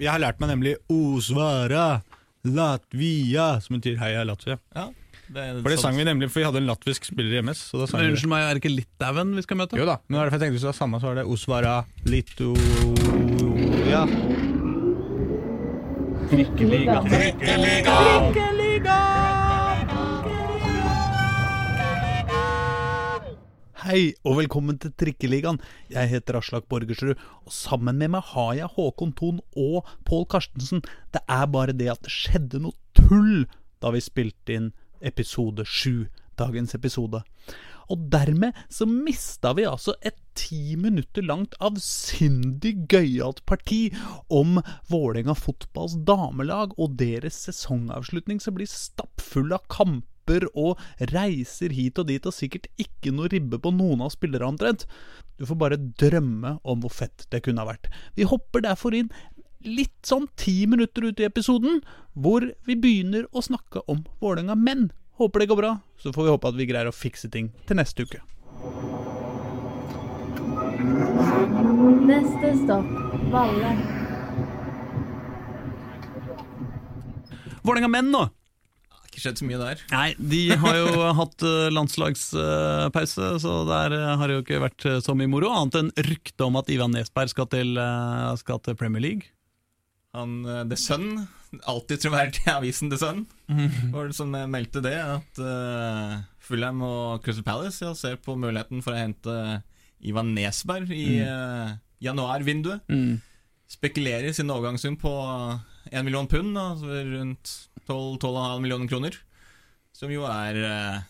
Jeg har lært meg nemlig Osvara Latvia, som betyr heia Latvia. Ja, det, For det sang vi nemlig, for vi hadde en latvisk spiller i MS. Så da sang Men vi det. Unnskyld meg, er det ikke Litauen vi skal møte? Jo da, men det var derfor jeg tenkte hvis det var samme, så var det Osvara Lito... Ja. Trikkeliga. Hei og velkommen til Trikkeligaen. Jeg heter Aslak Borgersrud, og sammen med meg har jeg Håkon Thon og Pål Karstensen. Det er bare det at det skjedde noe tull da vi spilte inn episode sju, dagens episode. Og dermed så mista vi altså et ti minutter langt avsindig gøyalt parti om Vålerenga fotballs damelag og deres sesongavslutning som blir stappfull av kamper og reiser hit og dit, og sikkert ikke noe ribbe på noen av spillere omtrent. Du får bare drømme om hvor fett det kunne ha vært. Vi hopper derfor inn litt sånn ti minutter ut i episoden, hvor vi begynner å snakke om Vålerenga menn. Håper det går bra, så får vi håpe at vi greier å fikse ting til neste uke. Neste stopp Valle. Vålerenga menn, nå! Ikke skjedd så mye der. Nei, de har jo hatt eh, landslagspause, så der eh, har det jo ikke vært eh, så mye moro. Annet enn rykte om at Ivan Nesberg skal til, skal til Premier League. Han, The Sun, alltid troverdig i avisen The Sun, var det som meldte det. At uh, Fulham og Crystal Palace ja, ser på muligheten for å hente Ivan Nesberg i eh, januarvinduet. Mm. Spekulerer sin overgangssum på 1 million pund, altså rundt 12-12,5 millioner kroner. Som jo er eh,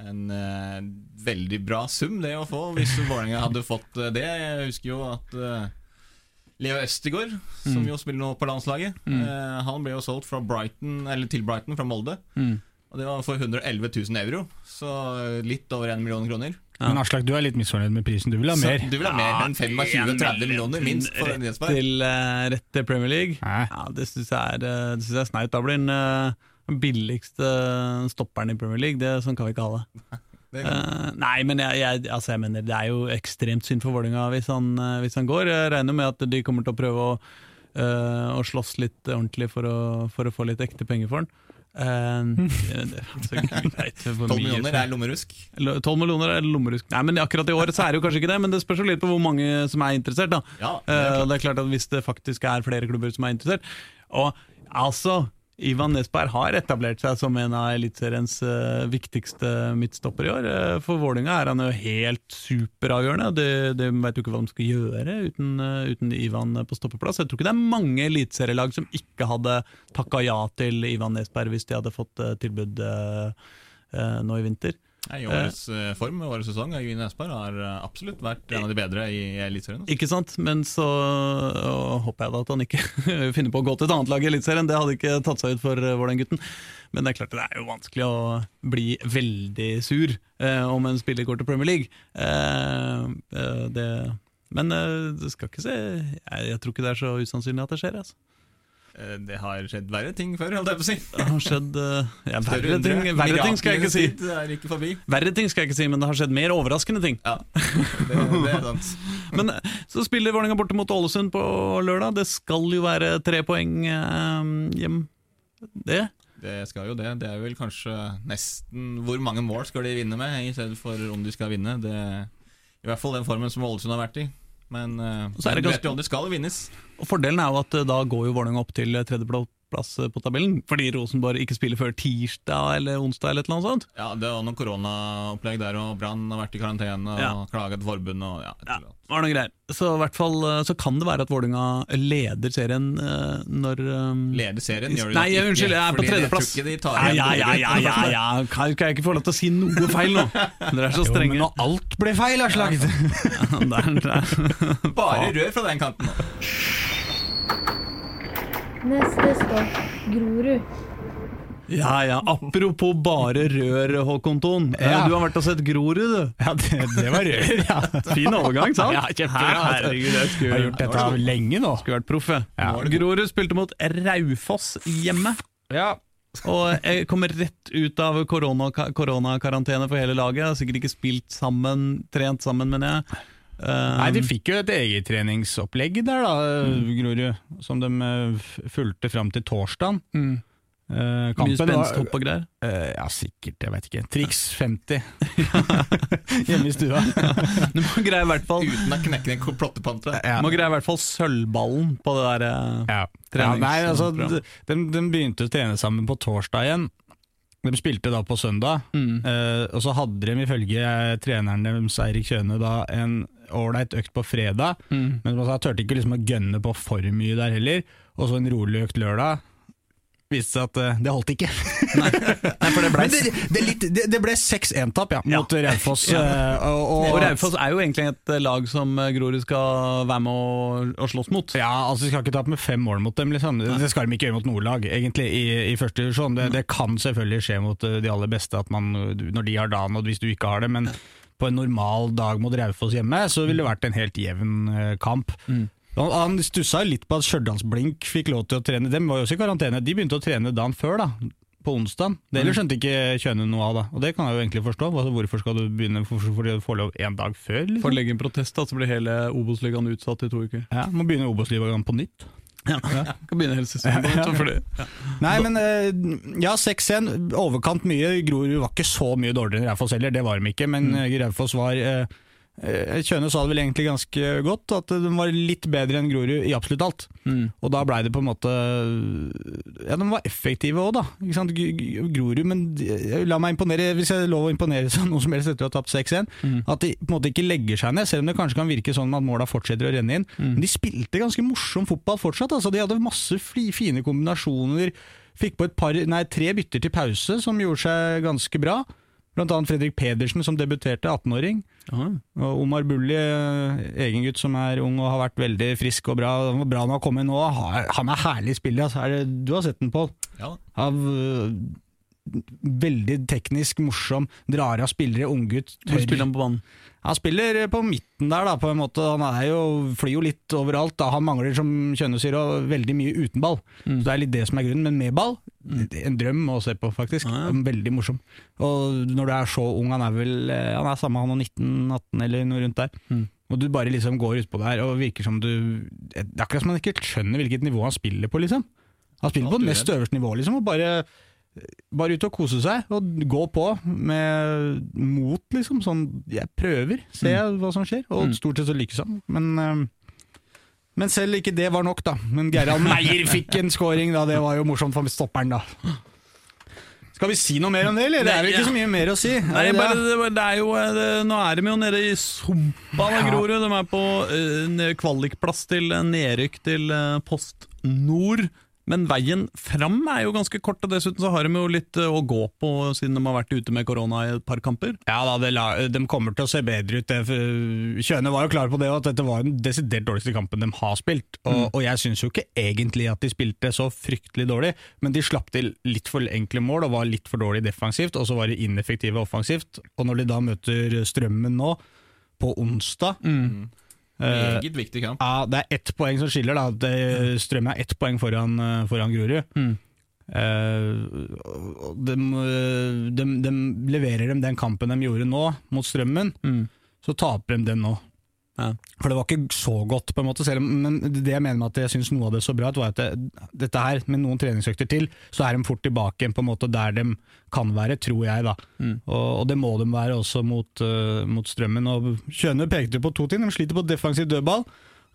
en eh, veldig bra sum, det å få, hvis Vålerenga hadde fått eh, det. Jeg husker jo at Leo Østegård, som jo spiller nå på landslaget, mm. han ble jo solgt fra Brighton, eller til Brighton fra Molde. Mm. Og det var for 111 000 euro, så litt over 1 million kroner. Men Aslak, du er litt misfornøyd med prisen. Du vil ha Så mer. du vil ha mer enn 25-30 millioner, minst, for en? Til, uh, rett til Premier League. Ja, Det syns jeg er, eh, det synes jeg er snaut. Da blir den uh, billigste stopperen i Premier League. Det, sånn kan vi ikke ha det. Det Eh, nei, men jeg, jeg, altså jeg mener det er jo ekstremt synd for Vålerenga hvis, hvis han går. Jeg regner med at de kommer til å prøve å, å slåss litt ordentlig for å, for å få litt ekte penger for han. Uh, hvor 12 millioner er lommerusk. Tolv 12 millioner er lommerusk. Nei, men akkurat i året så er det jo kanskje ikke det, men det spørs jo litt på hvor mange som er interessert. da. Ja, det er Eh, klart. og det er klart at Hvis det faktisk er flere klubber som er interessert Og altså, Ivan Nesberg har etablert seg som en av Eliteseriens eh, viktigste midtstopper i år. Eh, for Vålinga er han jo helt superavgjørende. De, det vet jo ikke hva de skal gjøre uten, eh, uten Ivan på stoppeplass. Jeg tror ikke det er mange eliteserielag som ikke hadde takka ja til Ivan Nesberg hvis de hadde fått tilbud nå i vinter. I årets eh, form, årets sesong, Øyvind Espar har eh, absolutt vært en av de bedre i Eliteserien. altså. Ikke sant, men så øh, håper jeg da at han ikke finner på å gå til et annet lag i Eliteserien. Det hadde ikke tatt seg ut for uh, Vålerenga-gutten. Men det er klart det er jo vanskelig å bli veldig sur eh, om en spiller går til Premier League. Eh, eh, det, men eh, det skal ikke se jeg, jeg tror ikke det er så usannsynlig at det skjer. Altså. Eh, Det har skjedd verre ting før, holdt jeg på å si. Det har skjedd eh, ja, verre, ting, verre ting skal jeg ikke si. Er ikke forbi. Verre ting skal jeg ikke si, men det har skjedd mer overraskende ting. Ja, det, det er sant. Men eh, så spiller Vålerenga borte mot Ålesund på lørdag. Det skal jo være tre poeng eh, hjem. Det? Det skal jo det. Det er vel kanskje nesten Hvor mange mål skal de vinne med, i stedet for om de skal vinne. Det, I hvert fall den formen som Ålesund har vært i. Men uh, så er det ganske- det skal vinnes. Og Fordelen er jo at eh, da går jo Vålerenga opp til tredjeplass på tabellen, fordi Rosenborg ikke spiller før tirsdag eller onsdag eller noe sånt. Ja, Det var noe koronaopplegg der, og Brann har vært i karantene og Ja. klaget til forbundet. Og, ja, Ja, var noe greier. Så i hvert fall eh, så kan det være at Vålerenga leder serien eh, når eh, Leder serien, gjør de Nei, ikke, unnskyld, jeg er på tredjeplass. De Ja, ja, ja, ja, ja, ja. Kan, kan jeg ikke få lov til å si noe feil nå? Dere er så Jo, men når alt ble feil, Aslak! Der, der. Bare rør fra den kanten. Neste stopp Grorud. Ja, ja. Apropos bare rør, Håkon Thon. Eh, Ja. Du har vært og sett Grorud, du. Ja, det, det var rør, ja. Fin overgang, sant? Ja, kjempebra. Herregud, jeg Jeg skulle har gjort dette lenge nå. Skulle vært proff. Ja. Grorud spilte mot Raufoss hjemme. Ja. Og jeg kommer rett ut av korona- koronakarantene for hele laget. Jeg har sikkert ikke spilt sammen, trent sammen, mener jeg. Eh, Nei, de fikk jo et eget treningsopplegg der, da, Grorud. Som de eh, fulgte fram til torsdag. mm. Uh, Mye kampen spensthopp og greier. Uh, ja, sikkert. Jeg vet ikke. Triks 50 hjemme i stua. Du må greie i hvert fall Uten å knekke ned plottepantet. Du må greie i hvert fall sølvballen på det der uh, Ja. Trenings- ja, nei, altså, de, de begynte å trene sammen på torsdag igjen. De spilte da på søndag, mm. uh, og så hadde de ifølge treneren deres, Eirik Kjøne, da en ålreit økt på fredag. Mm. Men man turte ikke liksom å gønne på for mye der heller. Og så en rolig økt lørdag. Viste seg at uh, det holdt ikke. Nei, for det ble det, det, litt- det, det ble 6-1-tap ja, mot Raufoss. Ja. eh, og, og, Og Raufoss er jo egentlig et eh, lag som Grorud skal være med å, å slåss mot. Ja, altså De skal ikke tape med fem mål mot dem. liksom Det skal de ikke gjøre mot noe lag, egentlig, i, i første divisjon. Det, det kan selvfølgelig skje mot de aller beste at man, når de har dagen, og hvis du ikke har det. Men på en normal dag mot Raufoss hjemme, så ville det vært en helt jevn kamp. Mm. Han, han stussa litt på at Stjørdals-Blink fikk lov til å trene. De var jo også i karantene. De begynte å trene dagen før, da. På onsdag. Det mm. skjønte ikke Kjøne noe av. da Og det kan jeg jo egentlig forstå. Altså, hvorfor skal du begynne Hvorfor får du få lov én dag før? For å Liksom? legge inn protest, da, så blir hele Obos-ligaen utsatt i to uker. Ja, Må begynne Obos-ligaen på nytt. Ja. Kan begynne hele sesongen Ja, ja. Nei, men eh, ja, 6-1. Overkant mye. Grorud var ikke så mye dårligere enn Raufoss heller, det var de ikke. Men mm. Raufoss var eh, eh, Kjøne sa det vel egentlig ganske godt, at de var litt bedre enn Grorud i absolutt alt. mm. Og da blei det på en måte Ja, de var effektive òg, da. Ikke sant? Grorud, men la meg imponere, hvis jeg lov å imponere så noe som helst etter å ha tapt 6-1, Mm. at de på en måte ikke legger seg ned, selv om det kanskje kan virke sånn at måla fortsetter å renne inn. Mm. Men de spilte ganske morsom fotball fortsatt. Altså, de hadde masse fine kombinasjoner. Fikk på et par, nei, tre bytter til pause, som gjorde seg ganske bra. Blant annet Fredrik Pedersen, som debuterte, 18-åring. Og Omar Bulli, eh, egen gutt som er ung og har vært veldig frisk og bra. Bra han kom inn nå. Han er herlig spiller. Altså. Er det, du har sett den, Pål? Ja. Av, øh, veldig teknisk, morsom, drar av spillere, unggutt. Hvor spiller han på banen? Han spiller på midten der, da, på en måte. Han er jo, flyr jo litt overalt. Da. Han mangler, som Kjønne sier, og veldig mye uten ball. Mm. Så Det er litt det som er grunnen. Men med ball, er en drøm å se på, faktisk. Ah, ja. Veldig morsom. Og når du er så ung, han er vel eh, Han er samme han og 19-18 eller noe rundt der. Mm. Og du bare liksom går utpå der og virker som du Det er akkurat som han ikke skjønner hvilket nivå han spiller på, liksom. Han spiller på det mest øverste nivå, liksom, og bare bare ut og kose seg, og gå på med mot, liksom. Sånn, jeg prøver, ser hva som skjer, og Mm. stort sett så lykkes han. Men, eh, men selv ikke det var nok, da. Men Gerhard Meyer fikk en scoring, da. Det var jo morsomt for stopperen, da. Skal vi si noe mer om det, eller? Det er vel ikke så mye mer å si? Er Nei, bare, det, det er jo det, Nå er de jo nede i sumpa da, Grorud. De er på uh, kvalikplass til eh, nedrykk til uh, Post Nord. Men veien fram er jo ganske kort, og dessuten så har de jo litt eh, å gå på siden de har vært ute med korona i et par kamper. Ja da, la, de kommer til å se bedre ut. Kjøne var jo klar på det, at dette var den desidert dårligste kampen de har spilt. Og, og jeg syns jo ikke egentlig at de spilte så fryktelig dårlig, men de slapp til litt for enkle mål og var litt for dårlig defensivt, og så var de ineffektive offensivt. Og når de da møter Strømmen nå, på onsdag eh, Meget viktig kamp. ja, Det er ett poeng som skiller. da det, Strømmen er ett poeng foran, eh, foran Grorud. Mm. Eh, de, de, de leverer dem den kampen de gjorde nå, mot Strømmen, Mm. så taper de den nå. Ja. For det var ikke så godt, på en måte, selv men det jeg mener med at jeg syns noe av det så bra ut, var at det, dette her, med noen treningsøkter til, så er de fort tilbake igjen på en måte der de kan være, tror jeg. da. Mm. Og, og det må de være også mot, uh, mot Strømmen. Og Kjøne pekte på to ting, de sliter på defensiv dødball.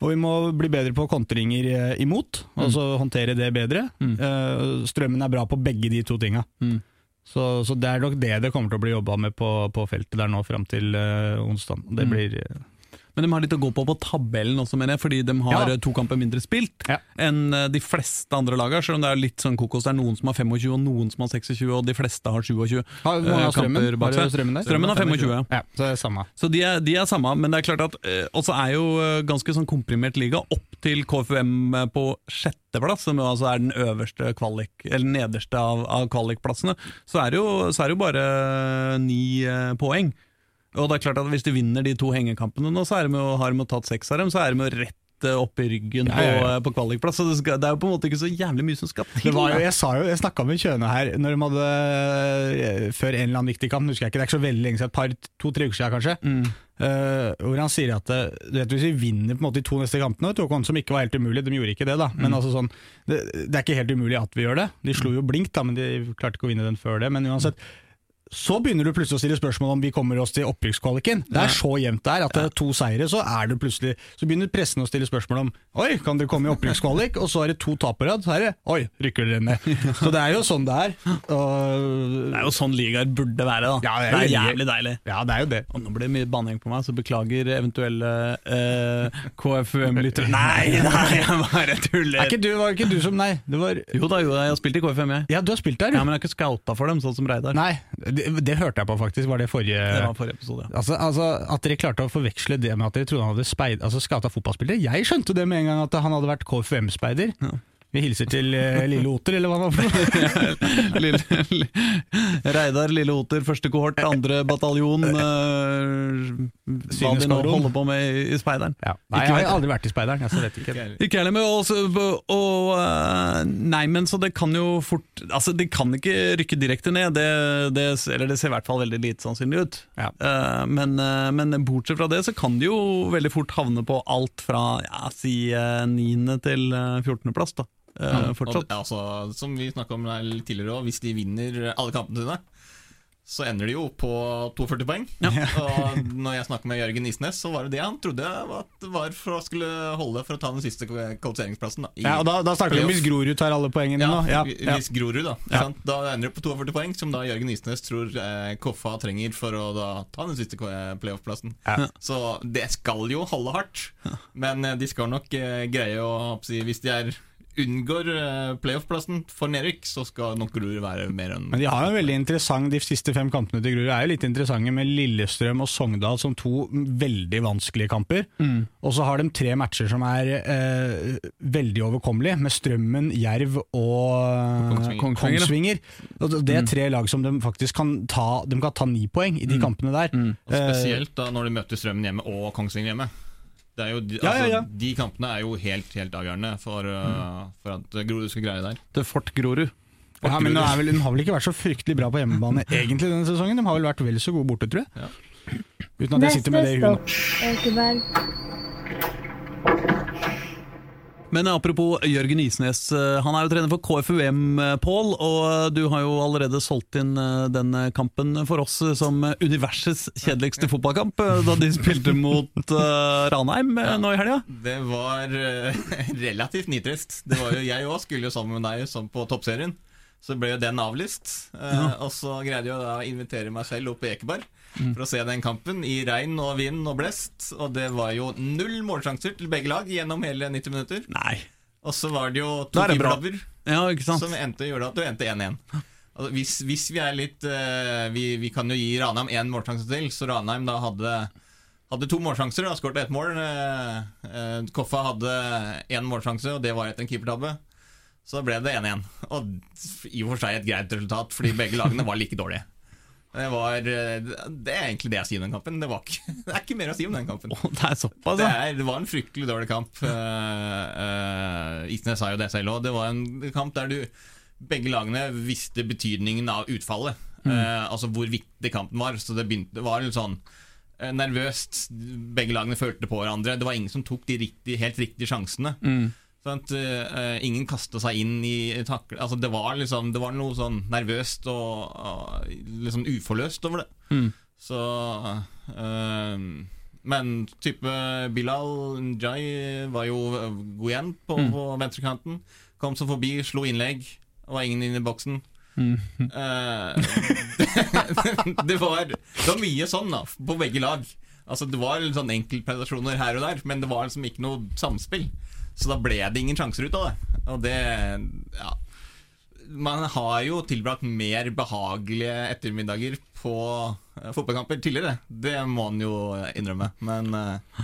Og vi må bli bedre på kontringer imot Og altså håndtere det bedre. Mm. Uh, Strømmen er bra på begge de to tinga. Mm. Så, så det er nok det det kommer til å bli jobba med på, på feltet der nå fram til uh, onsdag. Det Mm. blir eh, Men de har litt å gå på på tabellen også, mener jeg, fordi de har Ja. eh, to kamper mindre spilt Ja. enn eh, de fleste andre lagene. Selv om det er litt sånn kokos. Det er noen som har 25, og noen som har 26, og de fleste har 27. Har hvor mange eh, har Strømmen? kamper bak Har seg. Strømmen? Strømmen har 25. ja. Så er samme. Så de er, de er samme, men det er klart at uh, også er jo ganske sånn komprimert liga opp til KFUM på på sjetteplass, som altså er den øverste kvalik, eller nederste av, av kvalikplassene. Så er det jo, så er det jo bare ni eh, poeng. Og det er klart at hvis de vinner de to hengekampene nå, så er de jo, har de jo tatt seks av dem, så er de jo rett opp i ryggen Ja, ja, ja. på, på kvalikplass. Så det, skal, det er jo på en måte ikke så jævlig mye som skal til. Det var jo, jeg sa jo, jeg snakka med Kjøne her når de hadde eh, Før en eller annen viktig kamp, husker jeg ikke, det er ikke så veldig lenge siden, et par, to-tre uker siden kanskje. Mm. Uh, hvor han sier at eh, du vet, hvis vi vinner på en måte de to neste kampene, vet du, som ikke var helt umulig, de gjorde ikke det, da. Mm. Men altså sånn, det, det er ikke helt umulig at vi gjør det. De slo jo blinkt, da, men de klarte ikke å vinne den før det. Men uansett. Så begynner du plutselig å stille spørsmål om vi kommer oss til opprykkskvaliken. Det er så jevnt der at det er to seire, så er det plutselig Så begynner pressen å stille spørsmål om Oi, kan dere komme i opprykkskvalik? Og så er det to tap på rad. Så er det Oi, rykker dere ned? Så det er jo sånn det er. Og, Det er jo sånn ligaer burde være. da Ja, det er Det er jævlig deilig. ja, det er jo det. Og nå blir det mye banning på meg, så beklager eventuelle eh, KFUM-lyttere. Nei, nei, jeg bare Er tuller! ikke du, var ikke du som Nei, det var Jo da, jo da, jeg har spilt i KFUM, jeg. Ja, du har spilt der, Ja. Men jeg har ikke scouta for dem, sånn som Reidar. Nei, det, det hørte jeg på faktisk. Var det forrige Det var forrige episode. ja. Altså, altså At dere klarte å forveksle det med at dere trodde han hadde speid, altså skata fotballspillere. Jeg skjønte det med en gang at han hadde vært KFUM-speider. Vi hilser til eh, Lille Oter, eller hva det var for noe. Reidar Lille Oter, første kohort, andre bataljon. Uh, hva de nå holder på med i, speideren. Ja. Nei, jeg har aldri vært i speideren. Jeg vet ikke. Ikke heller med oss, og, eh, Nei, men så det kan jo fort Altså, de kan ikke rykke direkte ned, det, det, eller det ser i hvert fall veldig lite sannsynlig ut. Ja. Uh, men, men bortsett fra det, så kan de jo veldig fort havne på alt fra ja, si eh, 9. til eh, 14. plass, da. Eh, fortsatt. Og, altså, som vi snakka om litt tidligere òg, hvis de vinner alle kampene sine, så ender de jo på 42 poeng. Og når jeg snakka med Jørgen Isnes, så var det det han trodde at var for å skulle holde for å ta den siste kvalifiseringsplassen. Da, Ja, og da, da snakker vi om hvis Grorud tar alle poengene ja, nå. Ja, ja. Hvis Grorud, da. Ja. Sant? Da ender det på 42 poeng, som da Jørgen Isnes tror eh, Koffa trenger for å da ta den siste playoff-plassen. Ja. Så det skal jo holde hardt, men eh, de skal nok eh, greie å Hvis de er unngår eh, playoff-plassen for nedrykk, så skal nok Grorud være mer enn Men de har jo en veldig interessant De siste fem kampene til Grorud er jo litt interessante, med Lillestrøm og Sogndal som to veldig vanskelige kamper. Og så har de tre matcher som er eh, veldig overkommelige, med Strømmen, Jerv og Kongsvinger. Kongsvinger. Kongsvinger. Og Det er tre lag som de faktisk kan ta De kan ta ni poeng i de kampene der. Og Spesielt da når de møter Strømmen hjemme og Kongsvinger hjemme. Det er jo, de, Ja, altså, ja, ja. De kampene er jo helt helt avgjørende for, mm. for at Grorud skal greie det der. Til Fort Grorud. Ja, men er vel, De har vel ikke vært så fryktelig bra på hjemmebane egentlig denne sesongen? De har vel vært vel så gode borte, tror jeg. Ja. Uten at jeg sitter med det i huet. Men apropos Jørgen Isnes, eh, han er jo trener for KFUM, eh, Pål. Og du har jo allerede solgt inn eh, den kampen for oss eh, som universets kjedeligste fotballkamp, eh, da de spilte mot uh, Ranheim ja, nå i helga. Det var uh, relativt nitrist. Det var jo Jeg òg skulle jo sammen med deg som på toppserien. Så ble jo den avlyst. Eh, Og så greide jeg å invitere meg selv opp på Ekeberg for å se den kampen i regn og vind og blest. Og det var jo null målsjanser til begge lag gjennom hele 90 minutter. Nei. Og så var det jo to er keepertabber. Ja. Som endte, gjorde at du endte 1-1. Altså, hvis, hvis vi er litt uh, vi, vi kan jo gi Ranheim én målsjanse til, så Ranheim da hadde hadde to målsjanser og skåret ett mål. Eh, eh, Koffa hadde én målsjanse, og det var etter en keepertabbe. Så ble det 1-1. Og i og for seg et greit resultat, fordi begge lagene var like dårlige. Det, var, eh, det er egentlig det jeg sier om den kampen. Det, var ikke, det er ikke mer å si om den kampen. Oh, det såpass, Det, ja. er, det var en fryktelig dårlig kamp. Uh, Isnes sa jo det selv òg. Det var en kamp der du begge lagene visste betydningen av utfallet. Eh, altså hvor viktig kampen var. Så det, begynte, det var litt sånn eh, nervøst. Begge lagene følte på hverandre. Det var ingen som tok de riktige, helt riktige sjansene. Eh, ingen kasta seg inn i takle... Altså det, var liksom, det var noe sånn nervøst og, og liksom uforløst over det. Så eh, Men type Bilal Njay var jo god igjen på, på venstrekanten. Kom så forbi, slo innlegg. Var ingen inne i boksen. Eh, det, var, det var mye sånn da på begge lag. Altså Det var sånn enkeltprestasjoner her og der, men det var liksom ikke noe samspill. Så da ble det ingen sjanser ut av det. Og det ja. Man har jo tilbrakt mer behagelige ettermiddager på eh, fotballkamper tidligere. Det må man jo innrømme. Men uh,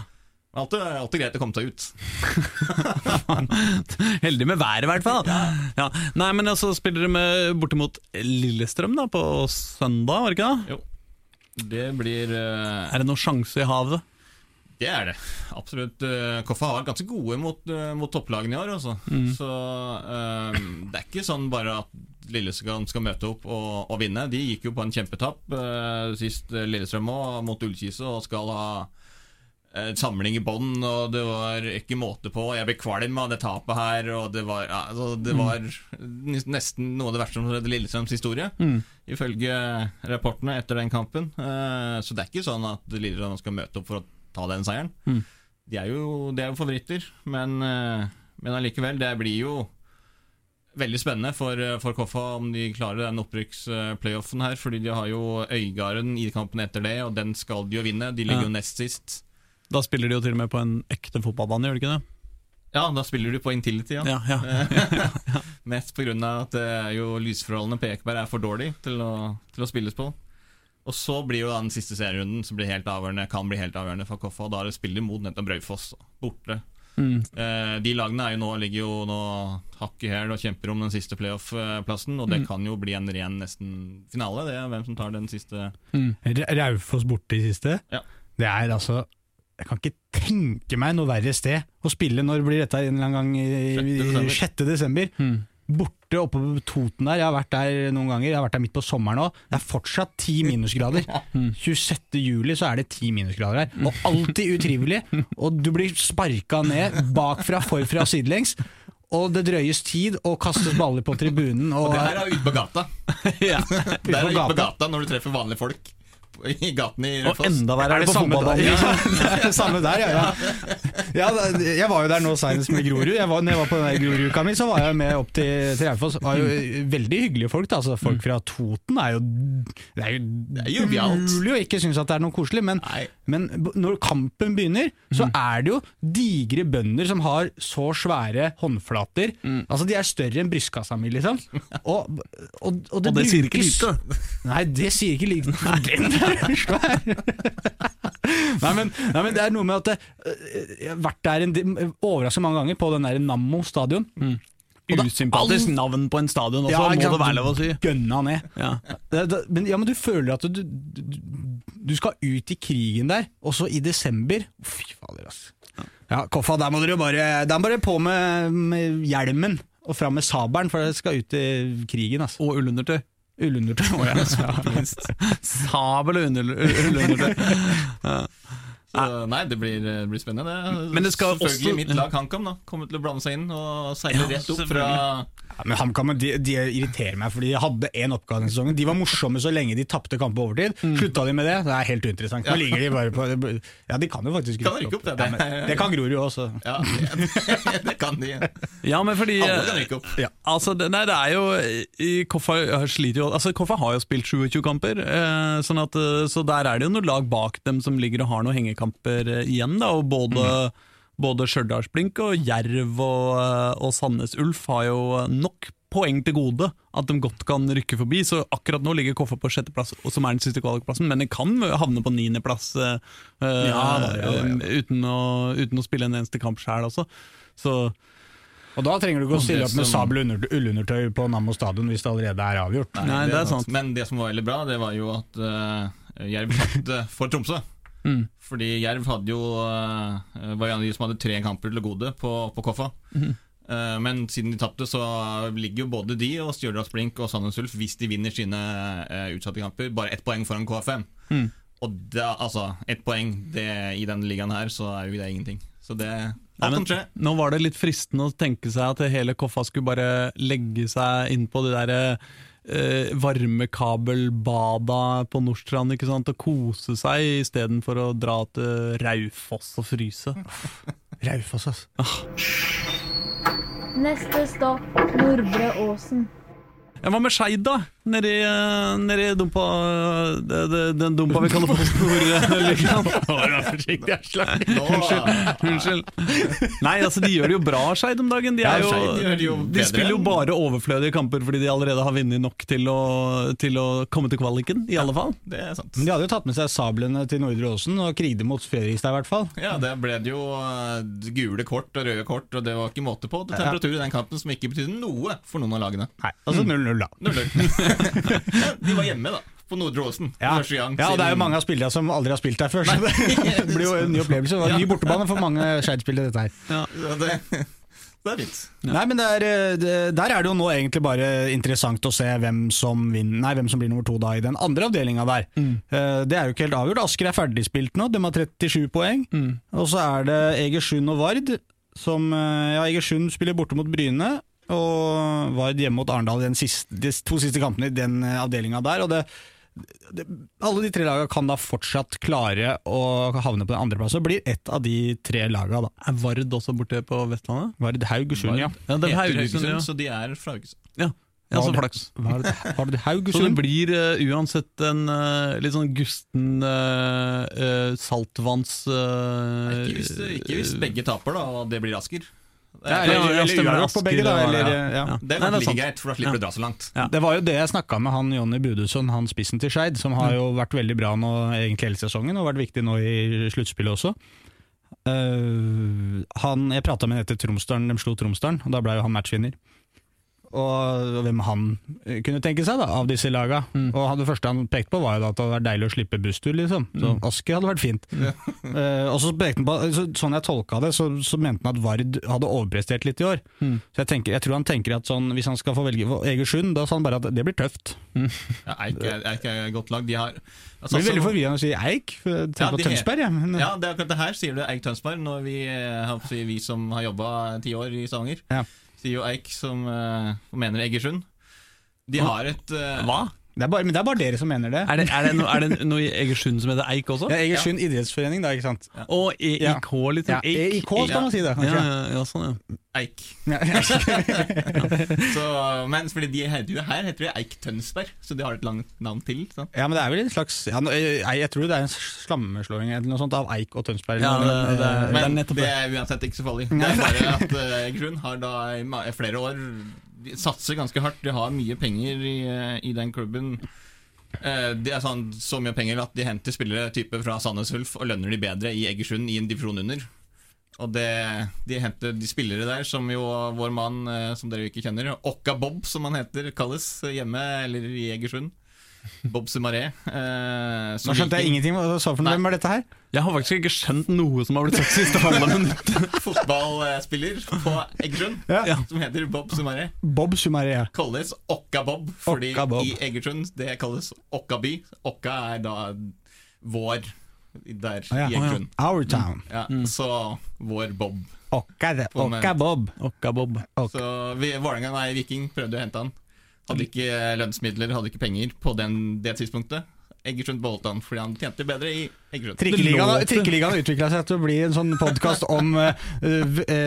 alltid, alltid greit å komme seg ut. Heldig med været, i hvert fall. Ja. Nei, men så spiller dere med bortimot Lillestrøm da, på søndag, var det ikke det? Jo. Det blir uh... Er det noen sjanse i havet? Det er det. Absolutt. Eh, Koffa har vært ganske gode mot, eh, mot topplagene i år. Mm. Så um, det er ikke sånn bare at Lillestrøm skal møte opp og, og vinne. De gikk jo på en kjempetapp uh, sist Lillestrøm òg, mot Ullkise, og skal ha en samling i bånn, og det var ikke måte på. Jeg ble kvalm av det tapet her, og det var, altså, det var nesten noe av det verste som skjedde i Lillestrøms historie. Ifølge rapportene etter den kampen. Uh, så det er ikke sånn at Lillestrøm skal møte opp for å ta den seieren. De er jo, de er jo favoritter, men, eh, men allikevel, det blir jo veldig spennende for, eh, for Koffa om de klarer den opprykksplayoffen her. Fordi de har jo Øygarden i kampen etter det, og den skal de jo vinne. De ligger Ja. jo nest sist. Da spiller de jo til og med på en ekte fotballbane, gjør de ikke det? Ja, da spiller du på Intility, ja. Ja, ja. Mest pga. at det er jo lysforholdene på Ekeberg er for dårlige til å, til å spilles på. Og så blir jo da den siste serierunden som blir helt avgjørende, kan bli helt avgjørende for. Og da er det spiller mot nettopp Raufoss borte. Mm. Eh, de lagene er jo nå, ligger jo nå hakk i hæl og kjemper om den siste playoff-plassen. Og det kan jo bli en ren nesten finale, det er hvem som tar den siste. Mm. Raufoss borte i siste. Ja. Det er altså Jeg kan ikke tenke meg noe verre sted å spille. Når blir dette en eller annen gang i, i 6. 6. desember? Mm. Borte oppe på Toten der. Jeg har vært der noen ganger. Jeg har vært der midt på sommeren òg. Det er fortsatt ti minusgrader. 26. juli så er det ti minusgrader her. Og alltid utrivelig. Og du blir sparka ned bakfra, forfra, sidelengs. Og det drøyes tid, og kastes baller på tribunen. Og, Det her er ute på gata. ja. Det er på ute på gata. gata når du treffer vanlige folk i gaten i Og enda verre er Er det det på samme fotballbanen. Ja, det er samme der, ja. ja. ja jeg var jo der nå senest med Grorud. Jeg var, når jeg var på den Grorud-uka mi, så var jeg med opp til, til Raufoss. Det var jo veldig hyggelige folk. Da. Altså, folk fra Toten er jo Det er jo, Det er umulig å ikke synes at det er noe koselig, men, men når kampen begynner, så er det jo digre bønder som har så svære håndflater. Altså De er større enn brystkassa mi, liksom. Og, og, og det, Og det sier ikke lite. Nei, det sier ikke lite. Svær! nei, men, nei, men det er noe med at øh, Jeg har vært der overraska mange ganger, på den der Nammo stadion. Mm. Usympatisk all- navn på en stadion også, Ja, må det være lov å si. Gønna ned. Ja. Men, ja, men du føler at du, du, du skal ut i krigen der, og så i desember Fy fader, altså. Ja, Koffa, der må dere bare, der må dere på med, med hjelmen og fram med sabelen, for dere skal ut i krigen. Altså. Og ullundertøy. Ullundertøy. å ja. minst. Sabel og ullundertøy. Ja. Så, nei, det blir, det blir spennende. Det. Men det skal Selvfølgelig også- mitt lag HamKam kommer til å blande seg inn og seile Ja, rett opp fra Ja, men HamKam de, de irriterer meg, fordi de hadde én oppgave denne sesongen. De var morsomme så lenge de tapte kamp på overtid. Slutta de med det, det er helt uinteressant. Nå ligger de bare på Ja, de kan jo faktisk Kan rykke opp, det. Ja, men, det kan Grorud også. Ja, det, det kan de. Ja, men fordi Alle kan rykke opp. Altså, det, nei, det er jo i Koffa sliter jo Altså, Koffa har jo spilt 27 kamper, eh, sånn at, eh, så der er det jo noen lag bak dem som ligger og har noen hengekamper eh, igjen. Da, og både, både Stjørdalsblink og Jerv og, eh, og Sandnes Ulf har jo nok poeng til gode at de godt kan rykke forbi. Så akkurat nå ligger Koffa på sjetteplass, som er den siste kvalikplassen, men den kan havne på niendeplass eh, Ja, ja, ja, ja. uten, å, uten å spille en eneste kamp sjøl også. Så Og da trenger du ikke å stille opp med sabel og under- ullundertøy på Nammo stadion hvis det allerede er avgjort. Nei, det er sant. Men det som var veldig bra, det var jo at uh, Jerv tapte for Tromsø. Mm. Fordi Jerv hadde jo eh, var en av de som hadde tre kamper til gode på, på Koffa. Mm. Men siden de tapte, så ligger jo både de og Stjørdalsblink og Sandnes Ulf, hvis de vinner sine eh, utsatte kamper, bare ett poeng foran KFM. Mm. Og da, altså, ett poeng det, i denne ligaen her, så er jo det ingenting. Så det Nei, men. Nå var det litt fristende å tenke seg at hele Koffa skulle bare legge seg inn på de der eh, varmekabelbada på Nordstrand ikke sant? og kose seg istedenfor å dra til Raufoss og fryse. Raufoss, altså. Neste stopp Nordre Åsen. Ja, Hva med Skeid, da? Nedi, eh, nedi dumpa det, det, Den dumpa vi kaller Post Nord-ligaen. Nå, Unnskyld. Nei, altså de gjør det jo bra, Skeid om dagen. De, er jo, jo de spiller jo bare overflødige kamper fordi de allerede har vunnet nok til å, til å komme til kvaliken, i alle fall. det er sant. Men de hadde jo tatt med seg sablene til Nordre Åsen og krigde mot Fredrikstad i hvert fall. Ja, der ble det jo eh, gule kort og røde kort, og det var ikke måte på. Det temperatur i den kampen som ikke betydde noe for noen av lagene. Nei, altså 0-0 da. 0-0. De var hjemme, da. på Nordre Åsen. Ja. Første gang ja, og det er jo mange av spillerne som aldri har spilt der før, så det blir jo en ny opplevelse. Det var en ny bortebane for mange Skeid-spillere, dette her. Ja, det, det er fint. Nei, men det er, eh, det, Der er det jo nå egentlig bare interessant å se hvem som, vinner, nei, hvem som blir nummer to da i den andre avdelinga der. Eh, Det er jo ikke helt avgjort. Asker er ferdigspilt nå, de har 37 poeng. Og så er det Egersund og Vard som eh, Ja, Egersund spiller borte mot Bryne. Og Vard hjemme mot Arendal de to siste kampene i den avdelinga der. Og det, det, alle de tre lagene kan da fortsatt klare å havne på den andreplass. Og blir ett av de tre lagene, da. Er Vard også borte på Vestlandet? Vard Haugesund, ja. Ja, det er Haugesund, ja. så de er fra Haugesund. Ja, ja så Var flaks. Vard, Vard Så det blir uh, uansett en uh, litt sånn gusten uh, saltvanns... eh, Ikke hvis, ikke hvis begge taper, da, det blir Asker. Ja, Det, er like greit, for da slipper du å dra så langt. Det var jo det jeg snakka med han Jonny Budusson, han spissen til Skeid, som har jo vært veldig bra nå egentlig hele sesongen, og vært viktig nå i sluttspillet også. Uh, han, jeg prata med ham etter Tromsdalen, de slo Tromsdalen, og da ble jo han matchvinner. Og hvem han eh, kunne tenke seg da, av disse laga. Og det første han pekte på, var jo da at det hadde vært deilig å slippe busstur, liksom. Så Asker hadde vært fint. Eh, og så pekte han på, så, Sånn jeg tolka det, så, så mente han at Vard hadde overprestert litt i år. Så jeg, tenker, jeg tror han tenker at sånn, hvis han skal få velge Egersund, da sa han bare at det blir tøft. Ja, Eik, er- Eik er et godt lag. De har Det altså, blir veldig forvirrende å si Eik. Tenk Ja, på Tønsberg, jeg. Men, Ja, det er akkurat det her sier du Eik Tønsberg, når vi, eh, vi som har jobba ti år i Stavanger, Ja. Jo Eik som uh, mener Egersund. De har et uh, Hva? Det er bare, men det er bare dere som mener det. Er det, er det, no, er det noe i Egersund som heter Eik også? Ja, Egersund idrettsforening, da, ikke sant? Og EIK, Ja. liksom? Ja, EIK skal man si det, Ja, ja, ja, sånn, ja. Eik. Ja. Så, men fordi de heter jo her heter de Eik Tønsberg, så de har et langt navn til. Sant? Ja, men det er vel en slags ja, jeg, jeg tror det er en slammeslåing eller noe sånt av Eik og Tønsberg. Ja, det- det- det Men det det. er uansett ikke så farlig. Det er bare at eh, Egersund har da i flere år De satser ganske hardt. De har mye penger i, eh, i den klubben. Uh, Det er sånn, så mye penger at de henter spillere type fra Sandnes Ulf og lønner de bedre i Egersund i en divisjon under. Og det, de henter de spillere der, som jo vår mann, uh, som dere ikke kjenner, Okka Bob, som han heter, kalles hjemme eller i Egersund. Bob Sumaré. Eh, Nå skjønte jeg ingenting. Hva sa for noe? Hvem er dette her? Jeg har faktisk ikke skjønt noe som har blitt sagt siste halve minutt. Fotballspiller på Egersund, Ja. som heter Bob Sumaré. Bob Sumaré. kalles Okka-Bob, fordi Okka Bob. i Egersund det kalles Okkaby. Okka er da vår der ah, ja. i Egersund. Our Town. Ja, Så vår Bob. Okka-Bob. Okka Bob. Okka Bob. Ok. Så Vålerenga, nei, Viking prøvde å hente han. Hadde ikke lønnsmidler, hadde ikke penger på den, det tidspunktet. Egersund beholdt han fordi han tjente bedre i. Trikkeligaen, Trikkeligaen utvikla seg til å bli en sånn podkast om uh,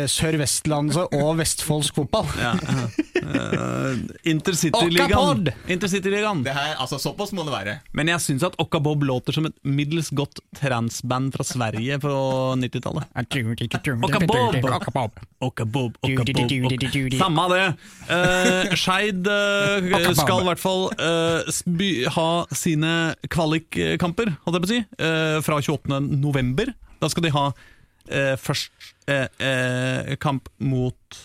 Sør-Vestlandet og vestfoldsk fotball. Ja. Eh, Intercityligaen. Intercityligaen. Altså Såpass må det være. Men jeg syns at Okka Bob låter som et middels godt transband fra Sverige på 90-tallet. Okka Bob! Okka Bob. Okka Bob, Okka Bob, Samme av det. Uh, Skeid skal i hvert fall eh, ha sine kvalikkamper, holdt jeg på å si, eh, fra 28. november. Da skal de ha eh, først eh, eh, kamp mot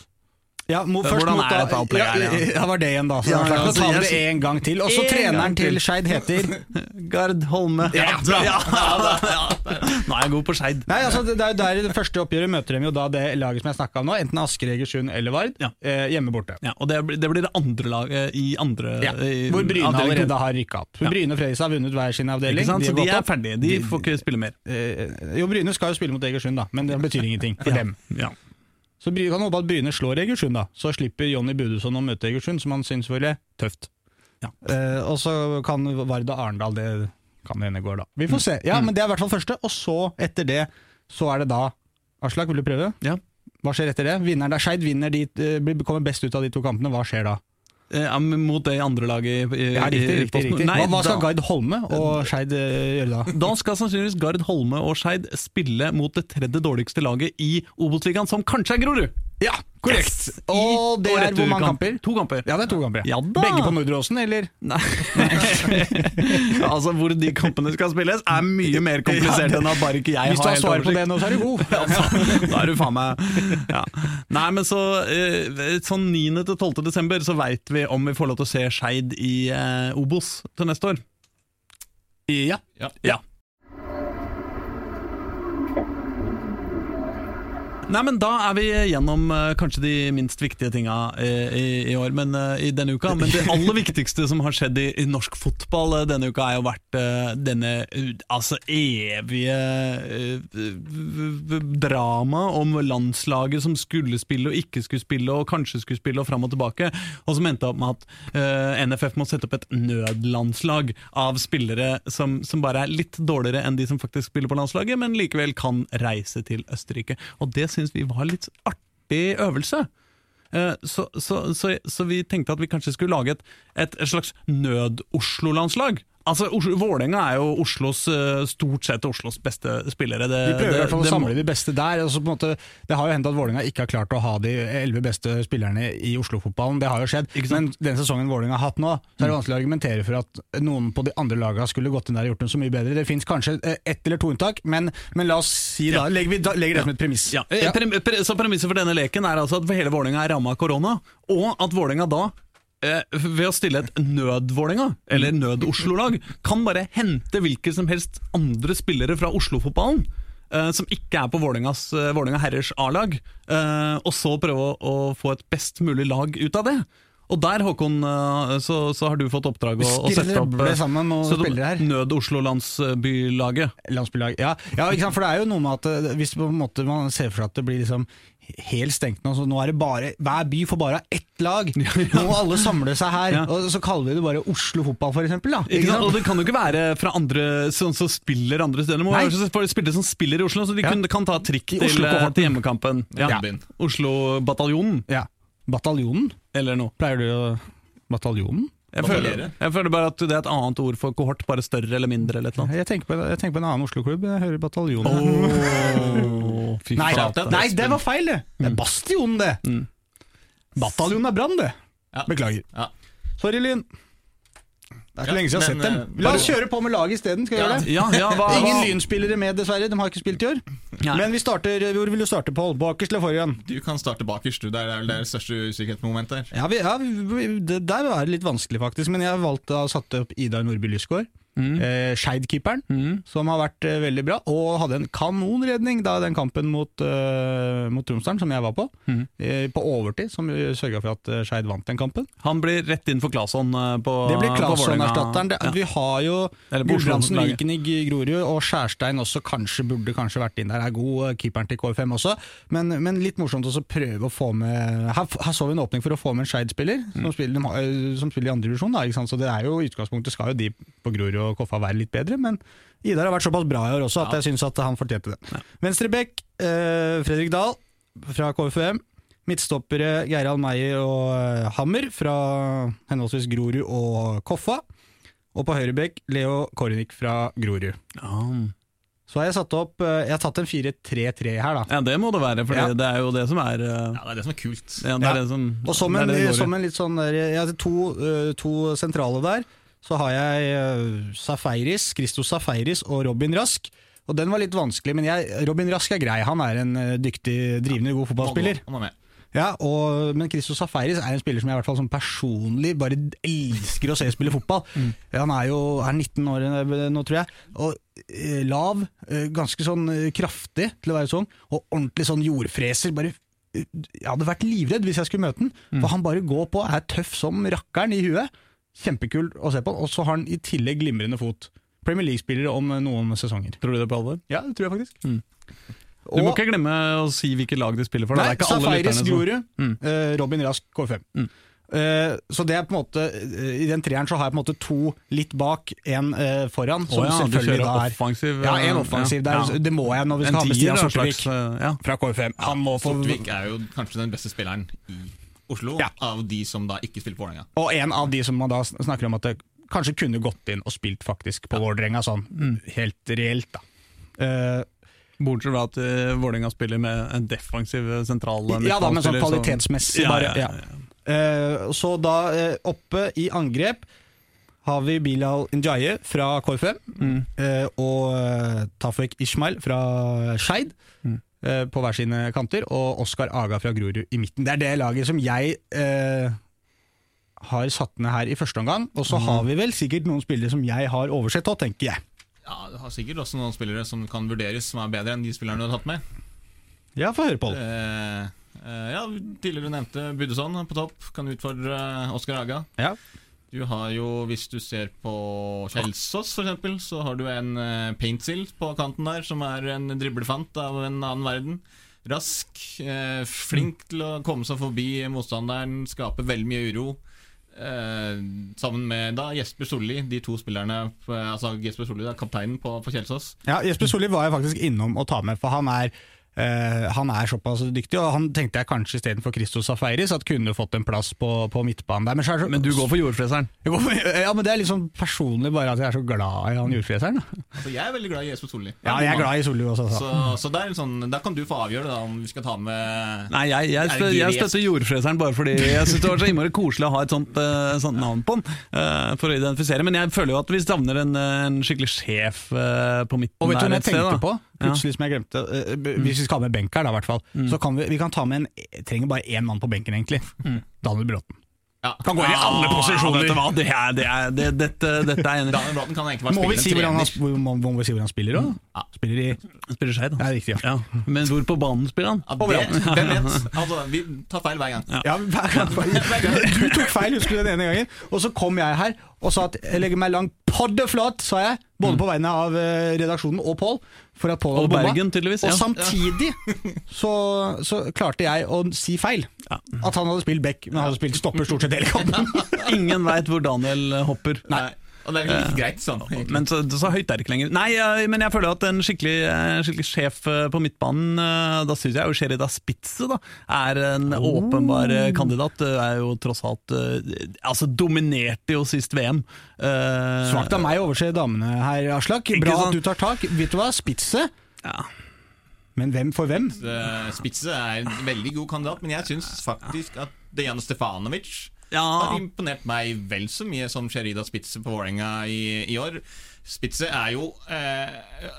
Ja, må, først hvordan mot er da- dette opplegget her, ja, ja? ja, var det igjen, da. Så Ja, ja, altså, tar vi det en gang til. Og så treneren til. til Skeid heter Gard Holme. Ja, bra! Ja, Nå er jeg god på Skeid. Nei, altså det er jo der i det første oppgjøret møter de jo da det laget som jeg snakka om nå, enten Asker, Egersund eller Vard, Ja. eh, hjemme borte. Ja, og det blir, det blir det andre laget i andre Ja, i hvor Bryne allerede har rykka opp. Ja. Bryne og Fredrikstad har vunnet hver sin avdeling. Ikke sant? Så de er ferdige. De får ikke spille mer. Eh, jo, Bryne skal jo spille mot Egersund, da, men det betyr ingenting for dem. Ja. Så vi kan håpe at Bryne slår Egersund, da. Så slipper Jonny Budusson å møte Egersund, som han syns var tøft. Ja. Eh, og så kan Varda Arendal Det kan det hende går, da. Vi får se. Ja, men det er i hvert fall første. Og så, etter det, så er det da Aslak, vil du prøve? Ja. Hva skjer etter det? Vinneren der Skeid vinner de, eh, kommer best ut av de to kampene. Hva skjer da? Eh, ja, mot det andre laget i, Ja, riktig, riktig, posten. riktig. Nei, Hva, hva skal da- Gard Holme og Skeid eh, gjøre da? Da skal sannsynligvis Gard Holme og Skeid spille mot det tredje dårligste laget i Obos-ligaen, som kanskje er Grorud! Ja, korrekt! Yes! Og det og er hvor mange kamper? To kamper. Ja, det er to kamper. Ja da. Begge på Nordre Åsen, eller? Nei. altså, hvor de kampene skal spilles, er mye mer komplisert enn at bare ikke jeg Hvis du har har svar på det nå, så er du god. Da er du faen meg ja. Nei, men så eh, Sånn 9. til 12. desember så veit vi om vi får lov til å se Skeid i eh, Obos til neste år. Ja. Ja. Nei, men Da er vi gjennom eh, kanskje de minst viktige tinga eh, i, i år, men eh, i denne uka. Men det aller viktigste som har skjedd i, i norsk fotball denne uka, er jo vært denne altså evige drama om landslaget som skulle spille og ikke skulle spille, og kanskje skulle spille, og fram og tilbake. Og som endte opp med at uh, NFF må sette opp et nødlandslag av spillere som, som bare er litt dårligere enn de som faktisk spiller på landslaget, men likevel kan reise til Østerrike. Og det syns vi var litt artig øvelse. Eh, Så, så, så, så vi tenkte at vi kanskje skulle lage et, et slags nød-Oslo-landslag. Altså, Vålerenga er jo Oslos, eh, stort sett Oslos beste spillere. Det, de prøver i hvert fall å samle de beste der. Altså, måte, det har jo hendt at Vålerenga ikke har klart å ha de elleve beste spillerne i Oslo-fotballen. Det har jo skjedd. Men den sesongen Vålerenga har hatt nå, så er det vanskelig å argumentere for at noen på de andre lagene skulle gått inn der og gjort det så mye bedre. Det fins kanskje eh, ett eller to unntak, men, men la oss si da, legger vi da, legger det som et premiss. Ja. eh, Pre pre så Premisset for denne leken er altså at hele Vålerenga er ramma av korona, og at Vålerenga da ved å stille et nød-Vålerenga, eller nød-Oslo-lag, kan bare hente hvilke som helst andre spillere fra Oslo-fotballen. Uh, som ikke er på Vålerengas, uh, Vålinga herrers A-lag, uh, og så prøve å, å få et best mulig lag ut av det. Og der, Håkon, uh, så, så har du fått oppdrag å, å sette opp sammen opp spillere her. Nød-Oslo-landsbylaget. Landsbylag. Ja, ja for det er jo noe med at eh, hvis man ser for seg at det blir liksom helt stengt nå, så nå er det bare Hver by får bare ha ett lag! Nå må alle samle seg her! Ja. Og så kaller vi det bare Oslo fotball, for eksempel. Da. Ikke sant? Og det kan jo ikke være fra andre som, som spiller andre steder. Det må være for spillere som spiller i Oslo, så de Ja. kun, kan ta trikk I til, Oslo-kohorten. til hjemmekampen. Ja. Ja. Oslo-bataljonen, Ja. Bataljonen? eller noe. Pleier du å Bataljonen? Jeg føler, jeg føler bare at det er et annet ord for kohort, bare større eller mindre. eller. Jeg tenker på, jeg tenker på en annen Oslo-klubb. Jeg hører Bataljonen. Oh, Nei, nei, det var feil, det! Det er Bastionen, det! Mm. Bataljonen er Brann, det. Ja. Beklager. Ja. Sorry, Lyn. Det er ikke Ja, lenge siden jeg har sett dem. eh, La oss kjøre på med laget isteden. Skal vi Ja. gjøre det? Ja, ja, hva, Ingen Lynspillere med, dessverre. De har ikke spilt i år. Nei. Men vi starter, hvor vil du starte, Pål? Bakerst eller foran? Du kan starte bakerst. du. Det er vel det største usikkerhetsmomentet her. Ja, vi, ja vi, det der var det litt vanskelig, faktisk. Men jeg valgte å satte opp Idar Nordby Lysgård. Mm. Eh, Skeid-keeperen, Mm. som har vært eh, veldig bra. Og hadde en kanonredning da den kampen mot, eh, mot Tromsdalen, som jeg var på. Mm. Eh, på overtid, som sørga for at uh, Skeid vant den kampen. Han blir rett inn for Claesson eh, på Det blir. Claesson-erstatteren. Ja. Vi har jo Gulbrandsen, Viken i Grorud, og Skjærstein også kanskje burde kanskje vært inn der. Er god eh, keeperen til KFM også, men, men litt morsomt også prøve å få med Her, her så vi en åpning for å få med en Skeid-spiller, Mm. som, eh, som spiller i andre divisjon. da, ikke sant? Så det er jo i utgangspunktet skal jo de på Grorud og Koffa være litt bedre, men Idar har vært såpass bra i år også at Ja. jeg syns at han fortjente det. Venstrebekk, eh, Fredrik Dahl fra KFUM. Midtstoppere Geirald Meyer og eh, Hammer fra henholdsvis Grorud og Koffa. Og på høyrebekk Leo Kornik fra Grorud. Ja. Så har jeg satt opp eh, Jeg har tatt en 4-3-3 her, da. ja, det må det være, for Ja. det er jo det som er eh, Ja, Det er det som er kult. ja, det Ja. er det som, Og som det er en, som en litt sånn der, Jeg har to, to sentrale der. Så har jeg uh, Safaris, Christos Safaris og Robin Rask. Og den var litt vanskelig, men jeg, Robin Rask er grei. Han er en eh, dyktig, drivende god fotballspiller. Han var med. Ja, og, Men Christo Safaris er en spiller som jeg i hvert fall som personlig bare elsker å se spille fotball. Han er jo er 19 år eh, nå, tror jeg. Og eh, lav, eh, ganske sånn eh, kraftig til å være sånn, og ordentlig sånn jordfreser. Bare, eh, jeg hadde vært livredd hvis jeg skulle møte den, for han bare går på, er tøff som rakkeren i huet. Kjempekul å se på, og så har han i tillegg glimrende fot. Premier League-spillere om eh, noen sesonger. Tror du det på alvor? Ja, det tror jeg faktisk. Mm. Du må ikke glemme å si hvilket lag de spiller for. Nei, det er ikke alle Safaris som- Grorud, Mm. eh, Robin Rask K5. Mm. Eh, så det er på en måte I den treeren så har jeg på en måte to litt bak, én foran. Som oh, ja, selvfølgelig da er offensiv Ja, en offensiv. ja. Der, Det må jeg når vi En skal ha med Stian Sortevik ja. fra KFM. Han må få Sortvik er jo kanskje den beste spilleren i Oslo, Ja. av de som da ikke spilte på Vålerenga. Og en av de som man da snakker om at det kanskje kunne gått inn og spilt faktisk på Vålerenga, sånn Mm. helt reelt, da. Uh, Bortsett fra at uh, Vålerenga spiller med en defensiv eh, sentral ja da, men sånn kvalitetsmessig, så- bare. ja, Ja, ja, ja. Eh, så da uh, oppe i angrep har vi Bilal Njaye fra KFM Mm. og Tafek Ishmael fra Skeid Mm. Eh, på hver sine kanter, og Oskar Aga fra Grorud i midten. Det er det laget som jeg eh, har satt ned her i første omgang. Og så har vi vel sikkert noen spillere som jeg har oversett òg, tenker jeg. Ja, Du har sikkert også noen spillere som kan vurderes som er bedre enn de spillerne du har tatt med. Ja, få høre, Pål. Eh, eh, ja, Tidligere nevnte Buddeson på topp. Kan utfordre eh, Oskar Aga. Ja. Du har jo, hvis du ser på Kjelsås eksempel, så har du en uh, Paintsil på kanten der, som er en driblefant av en annen verden. Rask, eh, flink til å komme seg forbi motstanderen, skape veldig mye uro. Eh, sammen med da Jesper Solli, de to spillerne på- Altså Jesper Solli er kapteinen på, på Kjelsås. Ja, Jesper Solli var jeg faktisk innom å ta med, for han er, eh, han er såpass dyktig. Og han tenkte jeg kanskje istedenfor Christos Safaris at kunne fått en plass på, på midtbanen der. Men, så er så, Men du går for jordfreseren? Går for- Ja, men det er sånn personlig bare at jeg er så glad i han jordfreseren. da. Altså Jeg er veldig glad i Jesper Solli. Ja, jeg er glad i Solli også. Så, Så. så det er en sånn, der kan du få avgjøre da om vi skal ta med Nei, jeg, jeg, stø, jeg støtter jordfreseren bare fordi jeg syns det var så innmari koselig å ha et sånt, uh, sånt navn på den. uh, for å identifisere. Men jeg føler jo at vi savner en, eh, en skikkelig sjef eh, på midten Og vet du hva jeg tenkte på? Plutselig som jeg glemte Uh, Hvis vi skal ha med benk her, da, i hvert fall, så kan vi, vi kan ta med en Trenger bare én mann på benken, egentlig. Daniel Bråten. Ja. Kan gå inn i alle posisjoner. Ja. Det er, det er, det, dette, dette er en Daniel Bråten kan egentlig være Må vi, spiller si hvor han, må, må vi si hvor han spiller da? Ja. Spiller i spiller skeid, Ja, riktig. Ja. Ja. Men hvor på banen spiller han? Ja, det, hvem vet? Altså, vi tar feil hver gang. Ja, hver gang. Du tok feil, husker du den ene gangen. Og så kom jeg her og sa at jeg legger meg langt poddeflat, sa jeg. Både på vegne av eh, redaksjonen og Pål. For at Pål Og hadde bomma. Bergen, tydeligvis. Og samtidig så, så klarte jeg å si feil. At han hadde spilt back, men han hadde spilt stopper stort sett hele kampen. Ingen veit hvor Daniel hopper. Nei. Og det er litt greit sånn. egentlig. Men så, så høyt er det ikke lenger. Nei, men jeg føler at en skikkelig, eh, skikkelig sjef eh, på midtbanen, eh, da syns jeg jo Sherida Spitze da, er en åpenbar eh, kandidat. Det er jo tross alt Altså, dominerte jo sist VM. Svakt av meg å overse damene her, Aslak. Bra at du tar tak. Vet du hva, Spitze. Ja. Men hvem for hvem? Eh, Spitze er en veldig god kandidat, men jeg syns faktisk at Dejan Stefanovic Ja. har imponert meg vel så mye som Sherida Spitze på Vålerenga i, i år. Spitze er jo eh,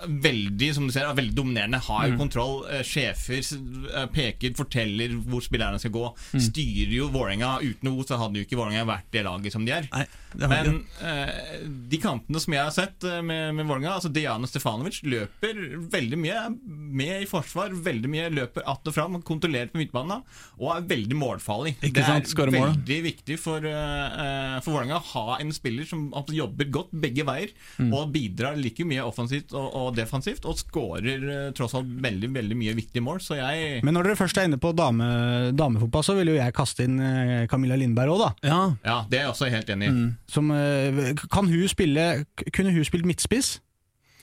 veldig som du ser, er veldig dominerende, har jo kontroll. Eh, sjefer eh, peker, forteller hvor spillerne skal gå. Styrer jo Vålerenga. Uten henne så hadde jo ikke Vålerenga vært det laget som de er. Nei, Men eh, de kampene som jeg har sett eh, med, med Vålerenga, altså Diana Stefanovic løper veldig mye. er Med i forsvar, veldig mye. Løper att og fram, kontrollerer på midtbanen og er veldig målfarlig. Ikke det sant, er skårer mål. veldig viktig for, eh, for Vålerenga å ha en spiller som jobber godt begge veier, Mm. Og bidrar like mye offensivt og, og defensivt, og skårer eh, tross alt veldig veldig mye viktige mål. Så jeg Men når dere først er inne på dame, damefotball, så vil jo jeg kaste inn eh, Camilla Lindberg òg, da. Ja. Ja, det er jeg også helt enig i. Mm. Som, eh, kan hun spille Kunne hun spilt midtspiss?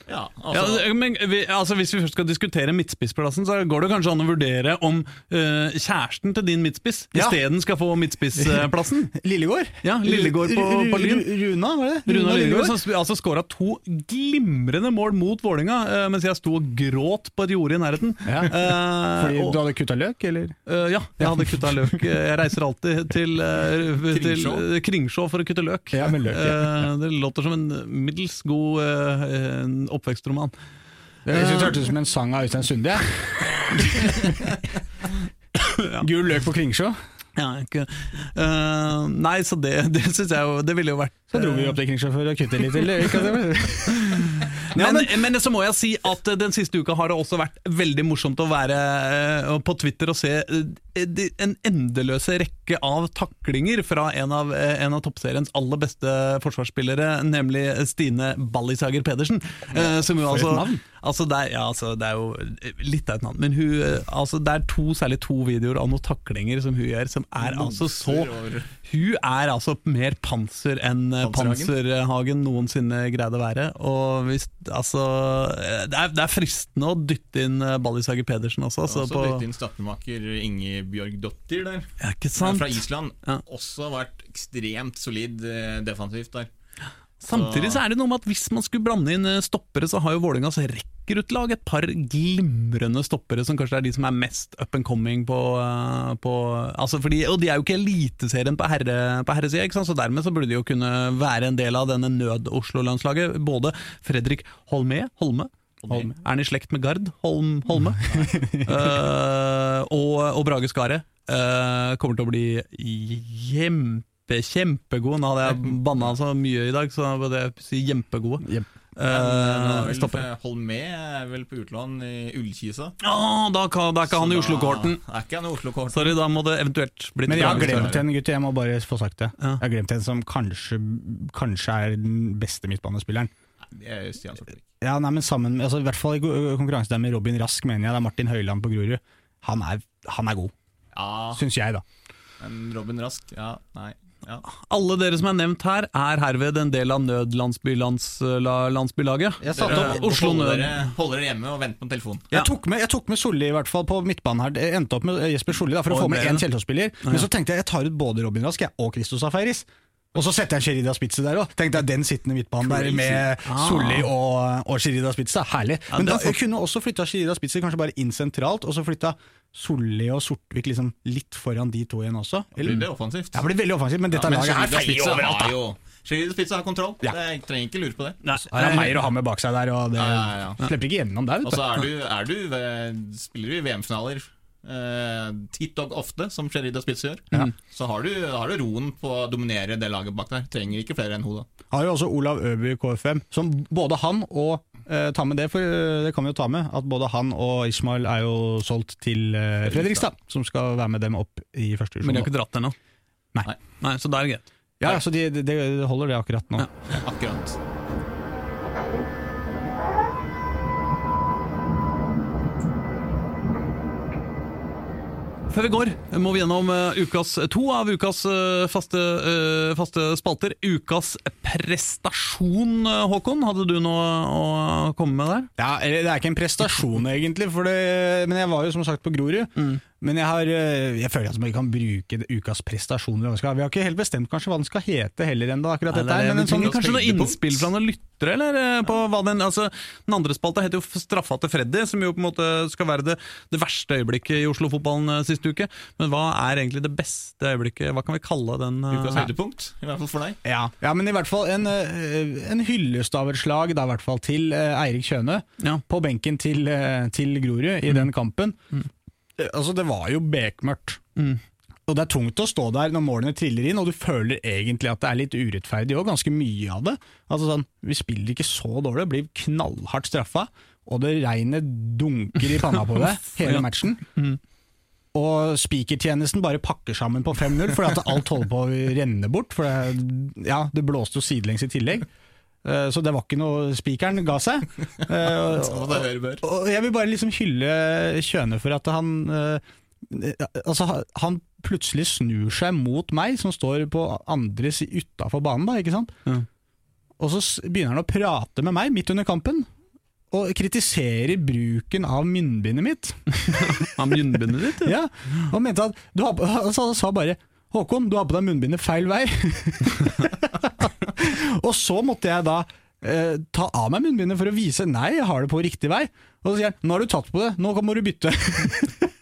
Ja, altså, ja, men vi, altså Hvis vi først skal diskutere midtspissplassen, så går det kanskje an å vurdere om eh, kjæresten til din midtspiss Ja. isteden skal få midtspissplassen. Lillegård? Ja, Lillegård på, på Lyn. Runa, var det? Runa Lillegård Lillegård? som altså skåra to glimrende mål mot Vålinga mens jeg sto og gråt på et jorde i nærheten. Ja. Uh, Fordi og- du hadde kutta løk, eller? Eh, ja, jeg hadde kutta løk. Jeg reiser alltid til, uh, til Kringsjå. eh, Kringsjå for å kutte løk. Ja, med løk, ja. Eh, det låter som en middels god eh, en oppvekstroman. Jeg synes det hørtes ut som en sang av Øystein Sunde. Gul løk på Kringsjå. Ja, ikke, Uh, nei, så det, det syns jeg jo Det ville jo vært Så dro vi opp til Kringsjå for å kutte litt løk. altså. Ja, men, men så må jeg si at eh, den siste uka har det også vært veldig morsomt å være eh, på Twitter og se eh, en endeløse rekke av taklinger fra en av, eh, en av toppseriens aller beste forsvarsspillere, nemlig Stine Ballisager Pedersen. Ja, som jo altså. Altså det, er, ja, altså det er jo litt av et navn, men hun, eh, altså det er to, særlig to videoer av noen taklinger som hun gjør, som er altså så Hun er altså mer panser enn eh, Panserhagen. Noensinne greide å være. Og hvis, altså, eh, det, er, det er fristende å dytte inn eh, Ballisager Pedersen også. Og Altså, så på, dytte inn stapelmaker Ingebjørg Dottir der. ja, ikke sant? Fra Island. Ja. Også vært ekstremt solid eh, defensivt der. Samtidig så er det noe med at hvis man skulle blande inn eh, stoppere, så har jo Vålerengas rekruttlag et par glimrende stoppere som kanskje er de som er mest up and coming på, eh, på altså fordi, Og de er jo ikke eliteserien på, herre, på herresida, ikke sant? så dermed så burde de jo kunne være en del av denne nød-Oslo-landslaget. Både Fredrik Holme, Holme Holme. Er han i slekt med Gard Holm, Holme? uh, og, og Brage Skaret eh, kommer til å bli kjempe, kjempegod. Nå hadde jeg banna så mye i dag, så da burde jeg si kjempegode. Yep. Uh, stopper. Holmé er vel på utlån i Ullkisa. Å, da, kan, da er ikke han i i Oslo-korten. Sorry, da må det eventuelt bli Men jeg har glemt en gutt, jeg må bare få sagt det. Ja. Jeg har glemt en som kanskje, kanskje er den beste midtbanespilleren. Er Stian Sortevik. Ja, nei, men sammen altså, I hvert fall i konkurranse der med Robin Rask, mener jeg. Det er Martin Høiland på Grorud. Han er, han er god, Ja, syns jeg, da. men Robin Rask Ja, nei. Ja. Alle dere som er nevnt her, er herved en del av nødlandsbylaget. Jeg satte opp Oslo Nød. dere, holder dere hjemme og venter på en telefon. Ja. Jeg tok med, jeg tok med Solli i hvert fall på midtbanen her. Jeg endte opp med Jesper Solli for å Og få med én Kjelsås-spiller. Men så tenkte jeg jeg tar ut både Robin Rask jeg, og Christos Safaris. Og så setter jeg Sherida Spitze der òg. Tenkte jeg den sittende midtbanen der med Solli og, og Sherida Spitze. Herlig. Men det da er kunne også flytta Sherida Spitze kanskje bare inn sentralt, og så flytta Solli og Sortvik liksom litt foran de to igjen også. Blir Eller, det offensivt? det blir veldig offensivt, men dette Ja, men laget her feie overalt. da. jo Sherida Spitze har kontroll. Ja. Det, jeg trenger ikke lure på det. Her er Meyer og Hammer bak seg der, og det Ja, ja, ja. slipper ikke gjennom der. Og så er du, er du ved, spiller du i VM-finaler eh, titt og ofte, som Sherida Spitz gjør. Ja. Så har du, har du roen på å dominere det laget bak der. Trenger ikke flere enn hun, da. Har jo også Olav Øby i KFM, som både han og eh, ta med det, for det kan vi jo ta med, at både han og Ismail er jo solgt til eh, Fredrikstad, som skal være med dem opp i første Men de har ikke dratt ennå. Nei. Nei, Så da er det greit. Ja, så de, de, holder det akkurat nå. Ja. Akkurat. Før vi går, må vi gjennom eh, ukas, to av ukas eh, faste, eh, faste spalter. Ukas prestasjon, eh, Håkon. Hadde du noe å komme med der? Ja, Det er ikke en prestasjon, egentlig, for det, men jeg var jo som sagt på Grorud. Men jeg, har, eh, jeg føler at vi kan bruke ukas prestasjoner. vi har ikke helt bestemt kanskje hva den skal hete heller ennå, dette det det. Men en sånn, kanskje noe innspill fra noen lyttere, eller? eh, På hva den, altså, den andre spalta heter jo Straffa til Freddy, som jo på en måte skal være det, det verste øyeblikket i Oslo-fotballen sist siste uke. Men hva er egentlig det beste øyeblikket? Hva kan vi kalle den? eh, Ukas høydepunkt, i hvert fall for deg. ja, ja, men i hvert fall en, eh, en hyllest av et slag da, i hvert fall, til eh, Eirik Kjøne. Ja. på benken til, eh, til Grorud i den kampen. Eh, Altså, det var jo bekmørkt. Mm. Og det er tungt å stå der når målene triller inn, og du føler egentlig at det er litt urettferdig òg, ganske mye av det. Altså sånn, Vi spiller ikke så dårlig, blir knallhardt straffa, og det regnet dunker i panna på deg hele matchen. Mm. Og spikertjenesten bare pakker sammen på 5-0 fordi at alt holder på å renne bort. For det, ja, det blåste jo sidelengs i tillegg. Eh, Så det var ikke noe Spikeren ga seg. Eh, og jeg vil bare liksom hylle Kjøne for at han eh, Altså, han plutselig snur seg mot meg, som står på andre utafor banen, da, ikke sant? Mm. Og så begynner han å prate med meg midt under kampen, og kritiserer bruken av munnbindet mitt. Av munnbindet ditt? ja. Ja, og mente at du har, altså, Han sa bare 'Håkon, du har på deg munnbindet feil vei'. og så måtte jeg da eh, ta av meg munnbindet for å vise nei, jeg har det på riktig vei. Og så sier han 'nå har du tatt på det, nå må du bytte'.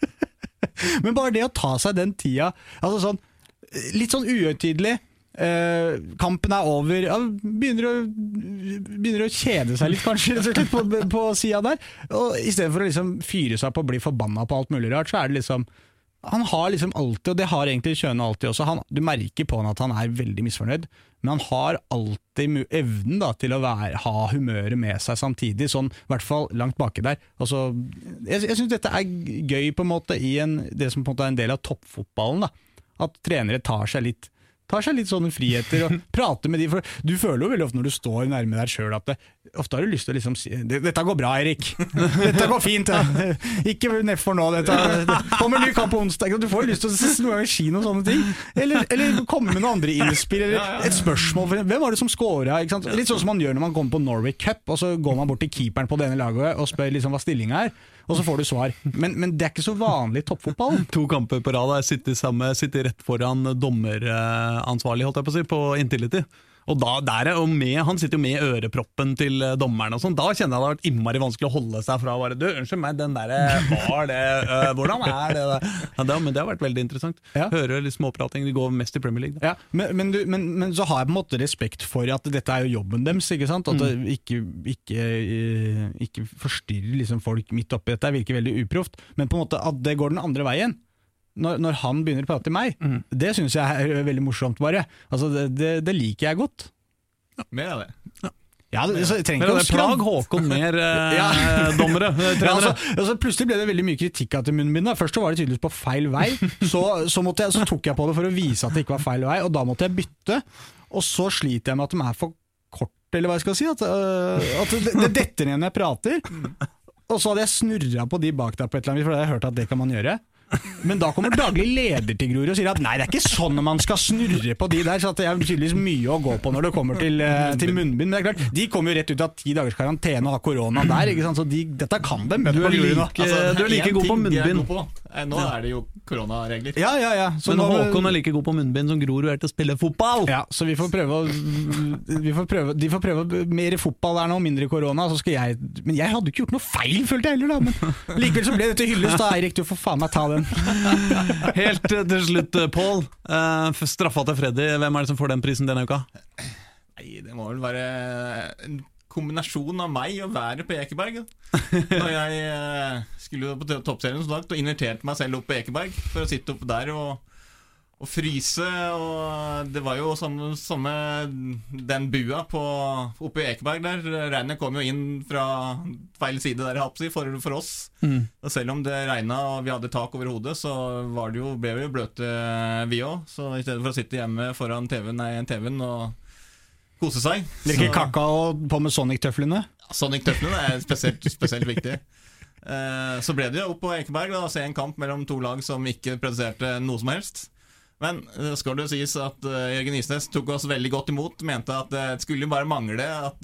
Men bare det å ta seg den tida altså sånn, Litt sånn uhøytidelig. Eh, kampen er over. Ja, begynner, å, begynner å kjede seg litt, kanskje, litt på, på sida der. Og Istedenfor å liksom fyre seg opp og bli forbanna på alt mulig rart, så er det liksom Han har liksom alltid, og det har egentlig Kjøne alltid også, han, du merker på han at han er veldig misfornøyd, men han har alltid evnen da, til å være, ha humøret med seg samtidig, sånn i hvert fall langt baki der. Altså, jeg jeg syns dette er gøy på en måte i en, det som på en måte er en del av toppfotballen. da at trenere tar seg litt Tar seg litt sånne friheter og prater med de For du føler jo veldig ofte når du står nærme deg sjøl at det, ofte har du lyst til å liksom si 'Dette går bra, Erik. Dette går fint. Ja. Ikke nedfor nå. Dette, det kommer ny kamp på onsdag.' Du får jo lyst til å noen ganger si noen sånne ting. Eller, eller komme med noen andre innspill, eller et spørsmål. Hvem var det som scora? Litt sånn som man gjør når man kommer på Norway Cup, og så går man bort til keeperen på det ene laget og spør liksom hva stillinga er, og så får du svar. Men, men det er ikke så vanlig i toppfotballen. To kamper på rad jeg sitter, sammen, sittet rett foran dommeransvarlig, holdt jeg på å si, på Intility. Og da, der er jo med, Han sitter jo med øreproppen til eh, dommeren, og sånn. Da kjenner jeg det har vært innmari vanskelig å holde seg fra å bare Du, unnskyld meg, den derre Var det øh, Hvordan er det der? Ja, det, men det har vært veldig interessant. Ja. Høre litt småprating. De går mest i Premier League. Ja, men, men, du, men, men så har jeg på en måte respekt for at dette er jo jobben deres. ikke sant? At det ikke, ikke, eh, ikke forstyrrer liksom folk midt oppi dette. Det virker veldig uproft. Men på en måte at det går den andre veien. Når, når han begynner å prate til meg, det syns jeg er veldig morsomt, bare. Altså, det, det, det liker jeg godt. Ja, Mer av det. Ja, det, så trenger ikke Plag. Håkon mer, eh, Ja. dommere, eh, Ja, altså, altså, plutselig ble det veldig mye kritikk av til munnbind. da. Først så var det tydeligvis på feil vei, så, så, måtte jeg, så tok jeg på det for å vise at det ikke var feil vei, og da måtte jeg bytte. Og så sliter jeg med at de er for korte, eller hva jeg skal si. At, uh, at det, det detter ned når jeg prater. Og så hadde jeg snurra på de bak der, på et eller annet for da hadde jeg hørt at det kan man gjøre. Men da kommer daglig leder til Grorud og sier at nei, det er ikke sånn man skal snurre på de der. Så det er tydeligvis mye å gå på når det kommer til, eh, til munnbind. Men det er klart, de kommer jo rett ut av ti dagers karantene og har korona der, ikke sant? så de, dette kan de. Du er like, Altså, du er like god på munnbind. på, Nå er det jo koronaregler. Ja, ja, ja. Så Men nå- Håkon er like god på munnbind som Grorud er til å spille fotball! Ja, så vi får prøve å vi får prøve, De får prøve mer fotball der nå, mindre korona. Så skal jeg Men jeg hadde ikke gjort noe feil, følte jeg heller, da. Men likevel så ble det til hyllest. Da, Eirik, du får faen meg ta den. Helt eh, til slutt, eh, Pål. Eh, straffa til Freddy, hvem er det som får den prisen denne uka? Nei, det må vel være kombinasjon av meg og været på Ekeberg. da. Når jeg eh, skulle på toppserien som sagt og inviterte meg selv opp på Ekeberg for å sitte oppe der og, og fryse. Og det var jo samme, samme den bua på, oppe i Ekeberg der. Regnet kom jo inn fra feil side der, jeg holdt på å si, for, for oss. Og selv om det regna og vi hadde tak over hodet, så var det jo, ble vi jo bløte, vi òg. Så i stedet for å sitte hjemme foran TV-en nei, TV-en og kose seg Drikke så- kakao på med Sonic-tøflene. Sonic-tøflene er spesielt, spesielt viktig. Eh, så ble det jo opp på Ekeberg å se en kamp mellom to lag som ikke produserte noe som helst. Men det skal det jo sies at eh, Jørgen Isnes tok oss veldig godt imot. Mente at det skulle jo bare mangle at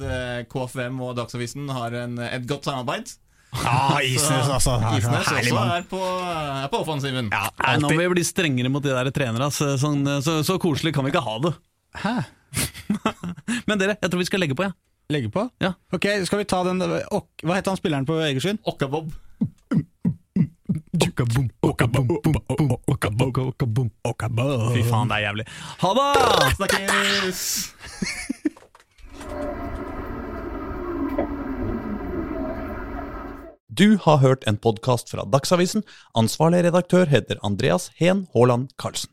KFM og Dagsavisen har en, et godt samarbeid. Ja, Isnes, altså. Isnes også er på, er på offensiven. Ja, nå må vi bli strengere mot de der trenerne. Så, sånn, så, så koselig kan vi ikke ha det. Hæ? Men dere, jeg tror vi skal legge på. Ja. Legge på? Ja. Ok, skal vi ta den ok, Hva heter han spilleren på Egersund? Okkabob. Fy faen, det er jævlig. Ha det! Snakkes! Du har hørt en podkast fra Dagsavisen. Ansvarlig redaktør heter Andreas Heen Haaland Karlsen.